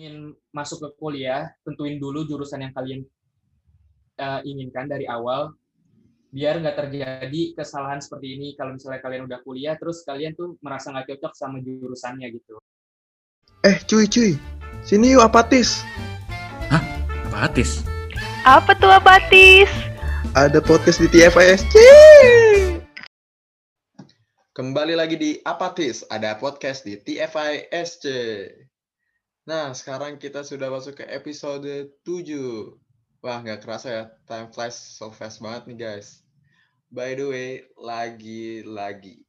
ingin masuk ke kuliah, tentuin dulu jurusan yang kalian uh, inginkan dari awal, biar nggak terjadi kesalahan seperti ini kalau misalnya kalian udah kuliah, terus kalian tuh merasa nggak cocok sama jurusannya gitu. Eh cuy cuy, sini yuk apatis. Hah? Apatis? Apa tuh apatis? Ada podcast di TFISC. Kembali lagi di Apatis, ada podcast di TFISC. Nah, sekarang kita sudah masuk ke episode 7. Wah, nggak kerasa ya, time flies so fast banget nih guys. By the way, lagi-lagi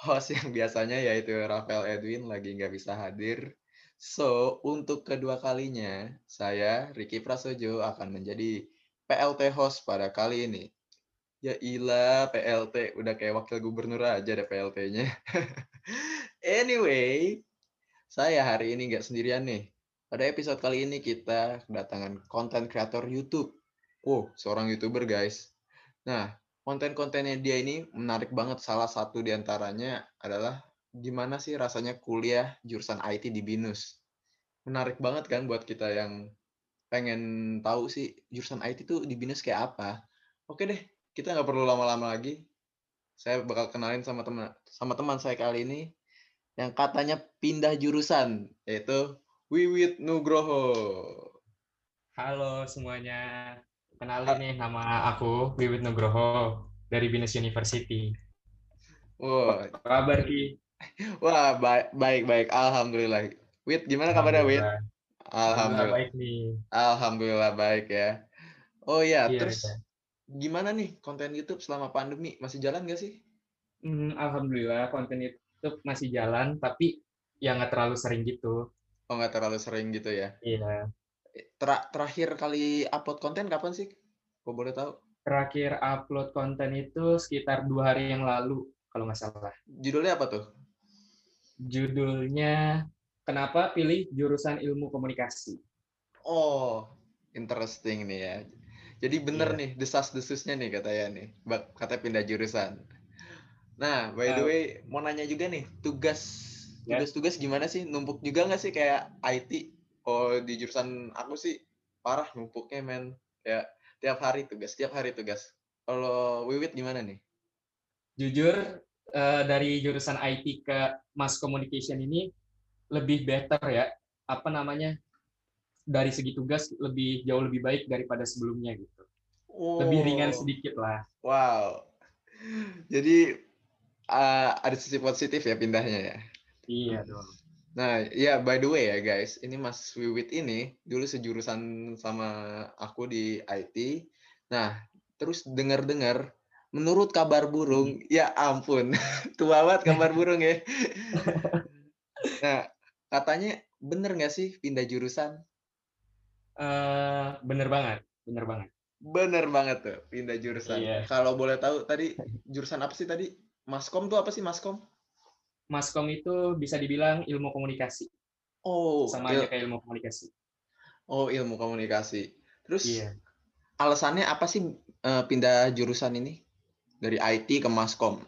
host yang biasanya yaitu Rafael Edwin lagi nggak bisa hadir. So, untuk kedua kalinya, saya, Ricky Prasojo, akan menjadi PLT host pada kali ini. Ya ilah, PLT. Udah kayak wakil gubernur aja deh PLT-nya. anyway, saya hari ini nggak sendirian nih. Pada episode kali ini kita kedatangan konten kreator YouTube. Wow, seorang YouTuber guys. Nah, konten-kontennya dia ini menarik banget. Salah satu di antaranya adalah gimana sih rasanya kuliah jurusan IT di BINUS. Menarik banget kan buat kita yang pengen tahu sih jurusan IT itu di BINUS kayak apa. Oke deh, kita nggak perlu lama-lama lagi. Saya bakal kenalin sama teman sama teman saya kali ini yang katanya pindah jurusan yaitu Wiwit Nugroho. Halo semuanya, kenalin nih nama aku Wiwit Nugroho dari Binus University. Wah, Apa kabar Ki? wah baik baik baik. Alhamdulillah. Wit, gimana kabarnya Wit? Alhamdulillah. Alhamdulillah. baik nih. Alhamdulillah baik ya. Oh iya, Iya, terus iya. gimana nih konten YouTube selama pandemi? Masih jalan gak sih? Hmm, Alhamdulillah konten YouTube masih jalan, tapi ya nggak terlalu sering gitu. Oh nggak terlalu sering gitu ya. Iya. Ter- terakhir kali upload konten kapan sih? Kok boleh tahu? Terakhir upload konten itu sekitar dua hari yang lalu, kalau nggak salah. Judulnya apa tuh? Judulnya Kenapa Pilih Jurusan Ilmu Komunikasi? Oh, interesting nih ya. Jadi bener Iya. nih desas-desusnya nih katanya nih. Bak katanya pindah jurusan. Nah, by the way, mau nanya juga nih, tugas Ya. tugas-tugas gimana sih? Numpuk juga nggak sih kayak IT? Oh, di jurusan aku sih parah numpuknya men. Kayak tiap hari tugas, tiap hari tugas. Kalau Wiwit gimana nih? Jujur, eh, dari jurusan IT ke Mass Communication ini lebih better ya. Apa namanya? Dari segi tugas lebih jauh lebih baik daripada sebelumnya gitu. Lebih ringan Oh, sedikit lah. Wow. Jadi uh, ada sisi positif ya pindahnya ya. Iya dong. Nah, ya by the way ya guys, ini Mas Wiwit ini dulu sejurusan sama aku di IT. Nah, terus dengar-dengar menurut kabar burung, ya ampun, tua banget kabar burung ya. Nah, katanya bener nggak sih pindah jurusan? Eh, bener banget, bener banget. Bener banget tuh, pindah jurusan. Iya. Kalau boleh tahu tadi jurusan apa sih tadi? Maskom tuh apa sih Maskom? Maskom itu bisa dibilang ilmu komunikasi, Oh, sama il- aja kayak ilmu komunikasi. oh ilmu komunikasi. Terus Iya. alasannya apa sih eh, pindah jurusan ini dari IT ke Maskom?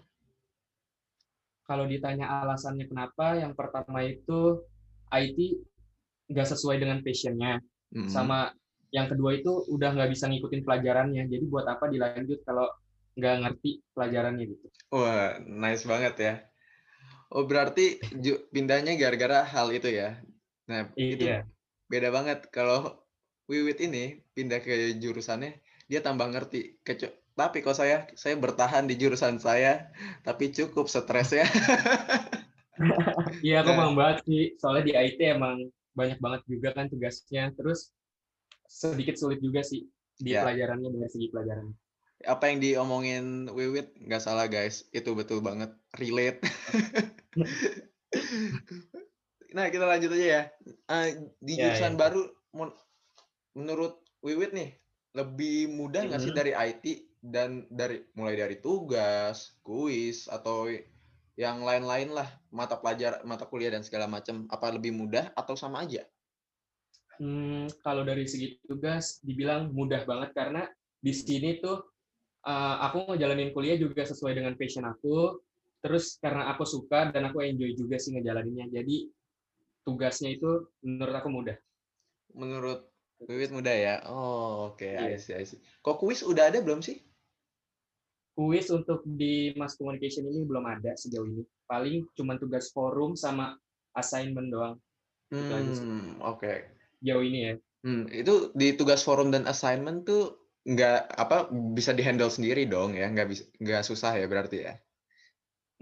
Kalau ditanya alasannya kenapa, yang pertama itu IT nggak sesuai dengan passionnya. Mm. sama yang kedua itu udah nggak bisa ngikutin pelajarannya jadi buat apa dilanjut kalau nggak ngerti pelajarannya gitu Wah, nice banget ya. Oh, berarti pindahnya gara-gara hal itu ya. Nah, itu iya beda banget kalau Wiwit ini pindah ke jurusannya, dia tambah ngerti. Kecu- tapi kok saya saya bertahan di jurusan saya, tapi cukup stres ya. iya aku Nah. paham banget sih soalnya di IT emang banyak banget juga kan tugasnya terus sedikit sulit juga sih di Ya. pelajarannya dari segi pelajarannya Apa yang diomongin Wiwit nggak salah guys, itu betul banget relate. nah kita lanjut aja ya. Eh, di Ya, jurusan ya. baru, menurut Wiwit nih lebih mudah nggak sih Mhm. dari IT dan dari mulai dari tugas, kuis atau yang lain-lain lah mata pelajar mata kuliah dan segala macam apa lebih mudah atau sama aja? Hmm, kalau dari segi tugas dibilang mudah banget karena di sini tuh uh, aku ngejalanin kuliah juga sesuai dengan passion aku. Terus karena aku suka dan aku enjoy juga sih ngejalaninnya. Jadi tugasnya itu menurut aku mudah. menurut Wiwit muda ya. Oh, oke. Iya. I see, I see. Kok kuis udah ada belum sih? Kuis untuk di mass communication ini belum ada sejauh ini. Paling cuma tugas forum sama assignment doang. Hmm, oke. jauh ini ya. Hmm, itu di tugas forum dan assignment tuh nggak apa bisa dihandle sendiri dong ya, nggak bisa nggak susah ya berarti ya.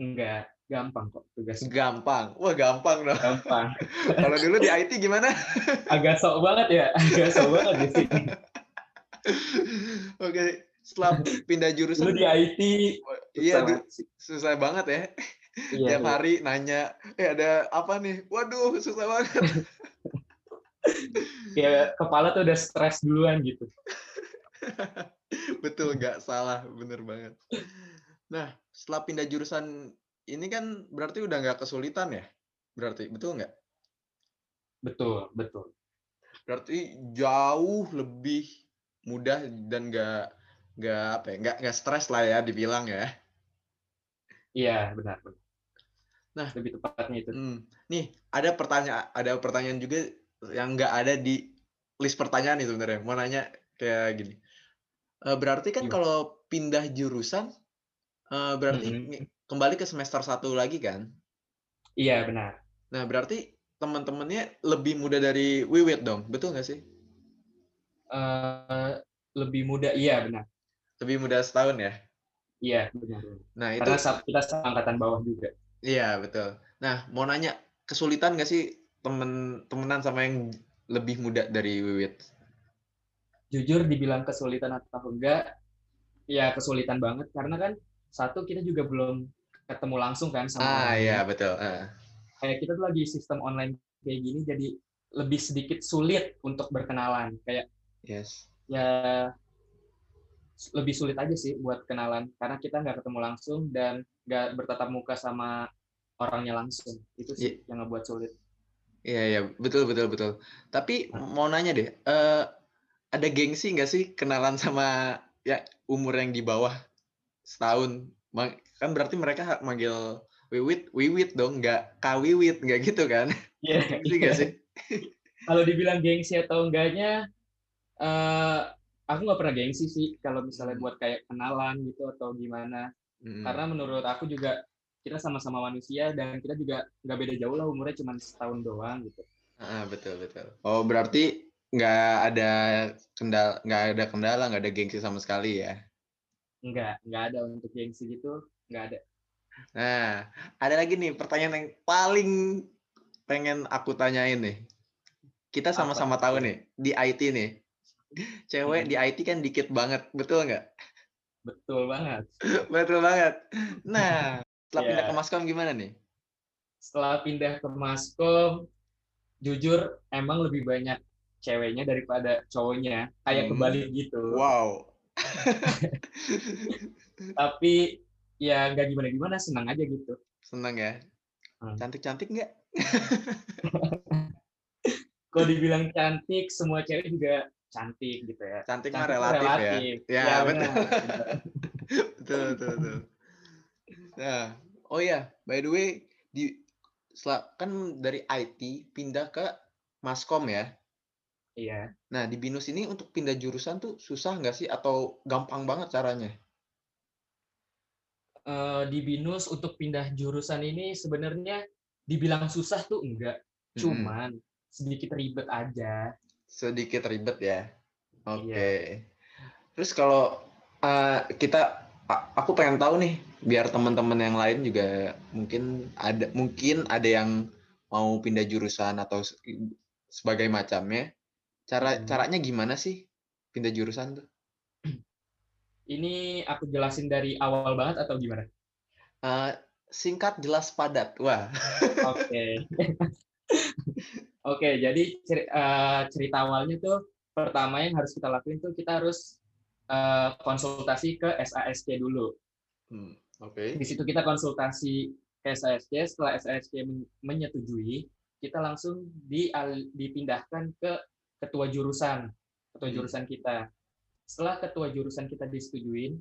Enggak, gampang kok tugas. Gampang. Wah, gampang dong. Gampang. Kalau dulu di IT gimana? Agak sok banget ya, agak sok banget di sini. Oke, setelah pindah Dulu jurusan di IT iya susah susah banget ya. Iya, Tiap iya. hari nanya, "Eh, ada apa nih?" Waduh, susah banget. Kayak kepala tuh udah stres duluan gitu. Betul, nggak salah, bener banget. Nah, setelah pindah jurusan ini kan berarti udah nggak kesulitan ya? Berarti, betul nggak? Betul, betul. Berarti jauh lebih mudah dan nggak nggak apa ya, nggak nggak stres lah ya dibilang ya. Iya, benar, benar. Nah. lebih tepatnya itu. Hmm. Nih, ada pertanyaan ada pertanyaan juga yang nggak ada di list pertanyaan nih sebenarnya. Mau nanya kayak gini. Eh, berarti kan Gimana? kalau pindah jurusan eh, berarti Mhm. ngi- kembali ke semester satu lagi kan? Iya, benar. Nah, berarti teman-temannya lebih muda dari Wiwit dong, betul nggak sih? Eh, lebih muda, iya benar. Lebih muda setahun ya? Iya, benar. benar. Nah, itu Karena kita seangkatan bawah juga. iya betul. Nah, mau nanya kesulitan nggak sih temen temenan sama yang lebih muda dari Wiwit? Jujur dibilang kesulitan atau enggak, ya kesulitan banget karena kan satu kita juga belum ketemu langsung kan sama Ah, iya betul. Ah. Kayak kita tuh lagi sistem online kayak gini jadi lebih sedikit sulit untuk berkenalan. Kayak Yes. ya lebih sulit aja sih buat kenalan karena kita nggak ketemu langsung dan nggak bertatap muka sama orangnya langsung itu sih yang ngebuat sulit Iya, iya, betul, betul, betul. Tapi mau nanya deh, eh, ada gengsi nggak sih kenalan sama ya umur yang di bawah setahun? Kan berarti mereka manggil Wiwit, Wiwit dong, nggak Kawiwit, nggak gitu kan? Iya, Gengsi nggak sih? kalau dibilang gengsi atau enggaknya eh aku nggak pernah gengsi sih kalau misalnya Hmm. buat kayak kenalan gitu atau gimana Mm-mm. karena menurut aku juga kita sama-sama manusia dan kita juga nggak beda jauh lah umurnya cuma setahun doang gitu Ah, betul, betul. Oh, berarti nggak ada kendala, nggak ada kendala, nggak ada gengsi sama sekali ya? nggak nggak ada untuk gengsi gitu nggak ada Nah, ada lagi nih pertanyaan yang paling pengen aku tanyain nih. Kita sama-sama tahu nih di IT nih. Cewek Hmm. di IT kan dikit banget, betul nggak? betul banget Betul banget. Nah, setelah pindah Iya. ke Maskom gimana nih? setelah pindah ke Maskom, jujur emang lebih banyak ceweknya daripada cowoknya, kayak Hmm. kebalik gitu. Wow. Tapi ya nggak gimana-gimana, senang aja gitu. Seneng ya. Hmm. Cantik-cantik nggak? Kalau dibilang cantik, semua cewek juga cantik gitu ya. Cantik mah Cantik relatif, relatif. ya. Ya, Ya, betul. betul, betul, betul. Nah, oh ya, by the way, di kan dari IT pindah ke Maskom ya. Iya. Nah, di BINUS ini untuk pindah jurusan tuh susah nggak sih atau gampang banget caranya? Eh, di BINUS untuk pindah jurusan ini sebenarnya dibilang susah tuh enggak. Cuman sedikit ribet aja. Sedikit ribet ya. Oke. Iya. Terus kalau uh, kita aku pengen tahu nih, biar teman-teman yang lain juga mungkin ada mungkin ada yang mau pindah jurusan atau se- sebagai macamnya. Cara Hmm. caranya gimana sih pindah jurusan tuh? Ini aku jelasin dari awal banget atau gimana? Uh, singkat, jelas, padat. Wah. Oke. Oke, jadi ceri- eh, cerita awalnya tuh pertama yang harus kita lakuin tuh kita harus eh, konsultasi ke SASC dulu. Hmm, Oke. Di situ kita konsultasi ke SASC, setelah SASC men- menyetujui, kita langsung dipindahkan ke ketua jurusan, ketua Hmm. jurusan kita. Setelah ketua jurusan kita disetujuin,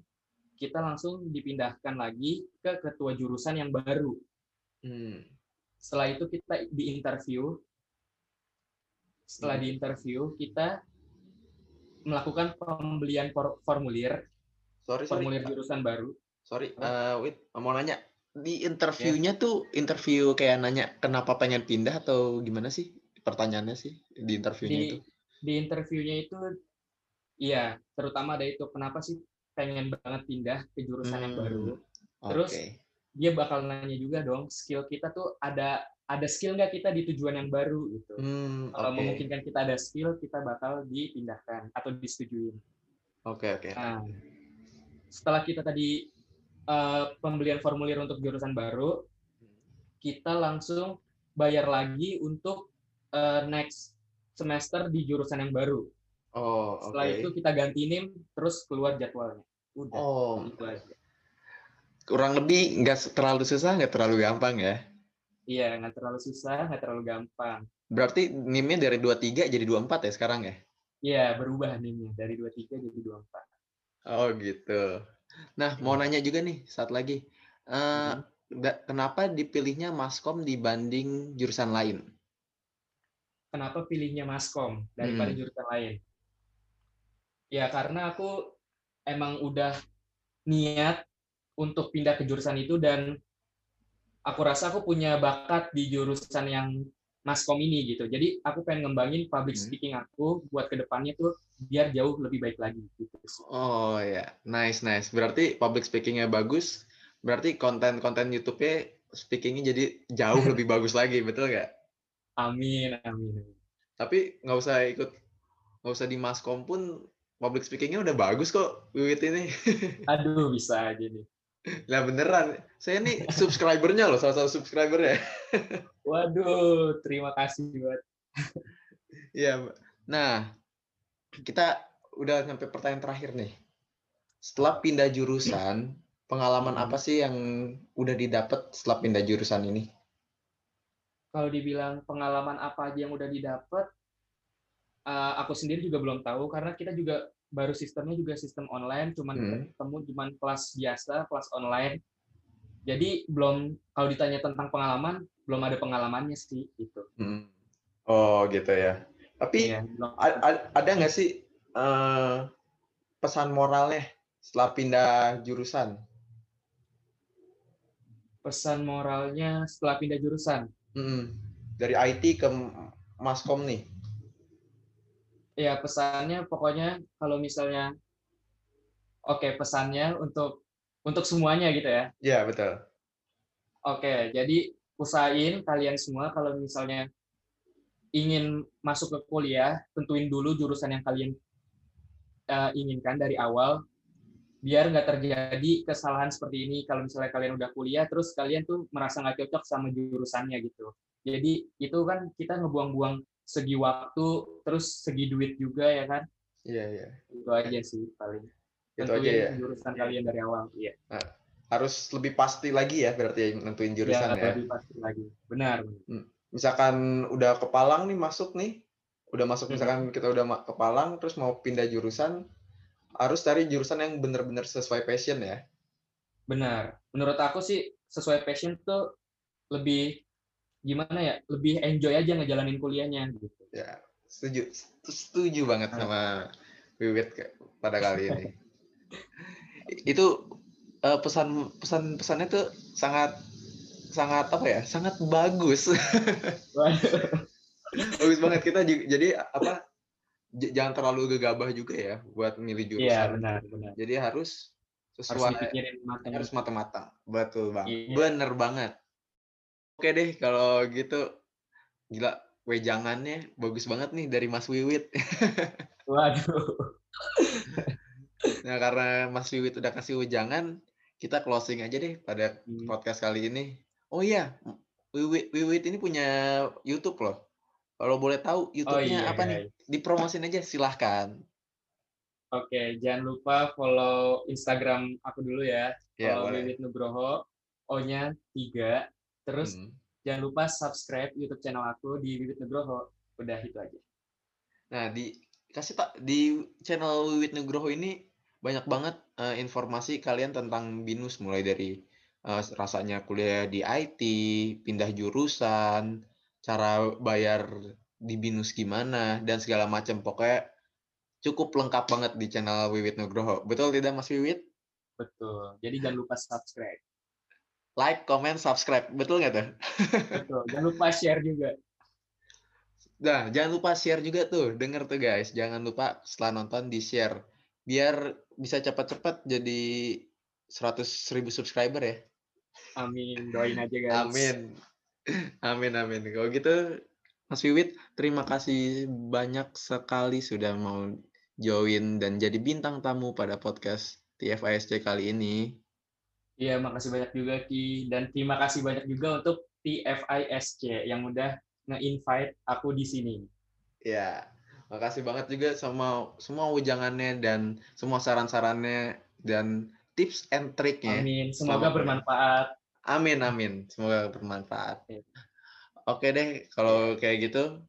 kita langsung dipindahkan lagi ke ketua jurusan yang baru. Hmm. Setelah itu kita diinterview. setelah Hmm. di interview kita melakukan pembelian for- formulir Sorry, sorry. formulir jurusan baru Sorry, Apa? eh, wait, mau nanya. Di interviewnya tuh interview kayak nanya kenapa pengen pindah atau gimana sih? Pertanyaannya sih di interviewnya di itu. di interviewnya itu iya terutama ada itu kenapa sih pengen banget pindah ke jurusan yang Hmm, baru Oke. terus dia bakal nanya juga dong skill kita tuh ada ada skill nggak kita di tujuan yang baru gitu Hmm, kalau memungkinkan kita ada skill kita bakal dipindahkan atau disetujuin Oke, oke. nah setelah kita tadi eh, pembelian formulir untuk jurusan baru kita langsung bayar lagi untuk eh, next semester di jurusan yang baru Oh, oke. setelah itu kita ganti NIM terus keluar jadwalnya udah Oh, itu aja kurang lebih nggak terlalu susah, nggak terlalu gampang ya. iya nggak terlalu susah nggak terlalu gampang Berarti NIM-nya dari 23 jadi 24 ya sekarang ya? Iya berubah NIM-nya dari 23 jadi 24 Oh, gitu. Nah, mau Iya. nanya juga nih, saat lagi. Eh, Mhm. da- kenapa dipilihnya Maskom dibanding jurusan lain? Kenapa pilihnya Maskom daripada Hmm. jurusan lain ya karena aku emang udah niat untuk pindah ke jurusan itu dan aku rasa aku punya bakat di jurusan yang Maskom ini gitu. Jadi aku pengen ngembangin public Hmm. speaking aku buat ke depannya tuh biar jauh lebih baik lagi gitu. Oh ya, nice nice. Berarti public speakingnya bagus. Berarti konten-konten YouTube-nya speakingnya jadi jauh lebih bagus lagi, betul nggak? Amin, amin. Tapi nggak usah ikut, nggak usah di Maskom pun public speakingnya udah bagus kok, Wiwit ini. Aduh, bisa aja nih. Nah beneran, saya nih subscribernya loh, salah satu subscribernya. Waduh, terima kasih buat Iya. Nah, kita udah sampai pertanyaan terakhir nih. Setelah pindah jurusan, pengalaman Hmm. apa sih yang udah didapat setelah pindah jurusan ini? Kalau dibilang pengalaman apa aja yang udah didapat, eh, aku sendiri juga belum tahu karena kita juga baru sistemnya juga sistem online, cuman Hmm. ketemu cuman kelas biasa, kelas online. Jadi belum kalau ditanya tentang pengalaman, belum ada pengalamannya sih gitu. Hmm. Oh gitu ya. Tapi Iya, belum. a- a- ada nggak sih eh, pesan moralnya setelah pindah jurusan? Pesan moralnya setelah pindah jurusan. Mm-mm. Dari IT ke Maskom nih. Ya pesannya pokoknya kalau misalnya oke pesannya untuk untuk semuanya gitu ya. Ya betul. Oke, jadi usahain kalian semua kalau misalnya ingin masuk ke kuliah, tentuin dulu jurusan yang kalian eh, inginkan dari awal, biar nggak terjadi kesalahan seperti ini. Kalau misalnya kalian udah kuliah, terus kalian tuh merasa nggak cocok sama jurusannya gitu. Jadi itu kan kita ngebuang-buang segi waktu, terus segi duit juga ya kan. Iya iya. Itu aja sih paling. Itu aja ya. jurusan kalian dari awal. Iya. Harus lebih pasti lagi ya berarti nentuin jurusan ya. lebih pasti lagi. Benar. benar. Misalkan udah ke Palang nih masuk nih, udah masuk Mhm. misalkan kita udah ma- ke Palang terus mau pindah jurusan, harus cari jurusan yang benar-benar sesuai passion ya. Benar. Menurut aku sih sesuai passion tuh lebih gimana ya? Lebih enjoy aja ngejalanin kuliahnya gitu. Ya, setuju. Setuju banget sama Wiwit pada kali ini. Itu eh, pesan pesan pesannya tuh sangat sangat apa ya? Sangat bagus. bagus banget kita jadi apa? J- jangan terlalu gegabah juga ya buat milih jurusan. Iya, benar, benar. Jadi harus Harus sesuai dipikirin matang. harus matang-matang. Betul bang. Iya. Bener banget. Oke deh kalau gitu gila wejangannya bagus banget nih dari Mas Wiwit. Waduh. Nah, karena Mas Wiwit udah kasih wejangan, kita closing aja deh pada Hmm. podcast kali ini. Oh iya, Wiwit, Wiwit ini punya YouTube loh. Kalau boleh tahu Oh YouTube-nya iya. apa nih? Dipromosin aja silahkan. Oke, jangan lupa follow Instagram aku dulu ya. Ya, follow boleh. Wiwit Nugroho. O-nya 3. Terus Hmm. jangan lupa subscribe YouTube channel aku di Wiwit Nugroho. Udah itu aja. Nah, di kasih tak di channel Wiwit Nugroho ini banyak banget eh, informasi kalian tentang BINUS mulai dari eh, rasanya kuliah di IT, pindah jurusan, cara bayar di binus gimana dan segala macam pokoknya cukup lengkap banget di channel Wiwit Nugroho betul tidak Mas Wiwit Betul. Jadi jangan lupa subscribe. like comment subscribe betul nggak tuh Betul. Jangan lupa share juga. Nah, jangan lupa share juga tuh. Denger tuh guys, jangan lupa setelah nonton di share. Biar bisa cepat-cepat jadi 100 ribu subscriber ya. Amin. Doain aja guys. Amin. Amin, amin. Kalau gitu, Mas Wiwit, terima kasih banyak sekali sudah mau join dan jadi bintang tamu pada podcast TFISC kali ini. Iya, makasih banyak juga Ki dan terima kasih banyak juga untuk TFISC yang udah nge-invite aku di sini. Ya, makasih banget juga sama semua ujangannya dan semua saran-sarannya dan tips and triknya. Amin. Semoga Selamat. bermanfaat. Amin amin, semoga bermanfaat. Oke. Oke deh, kalau kayak gitu,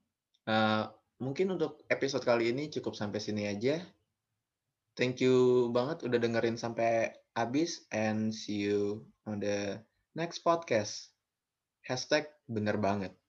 eh, mungkin untuk episode kali ini cukup sampai sini aja. Thank you banget udah dengerin sampai habis and see you on the next podcast. Hashtag bener banget.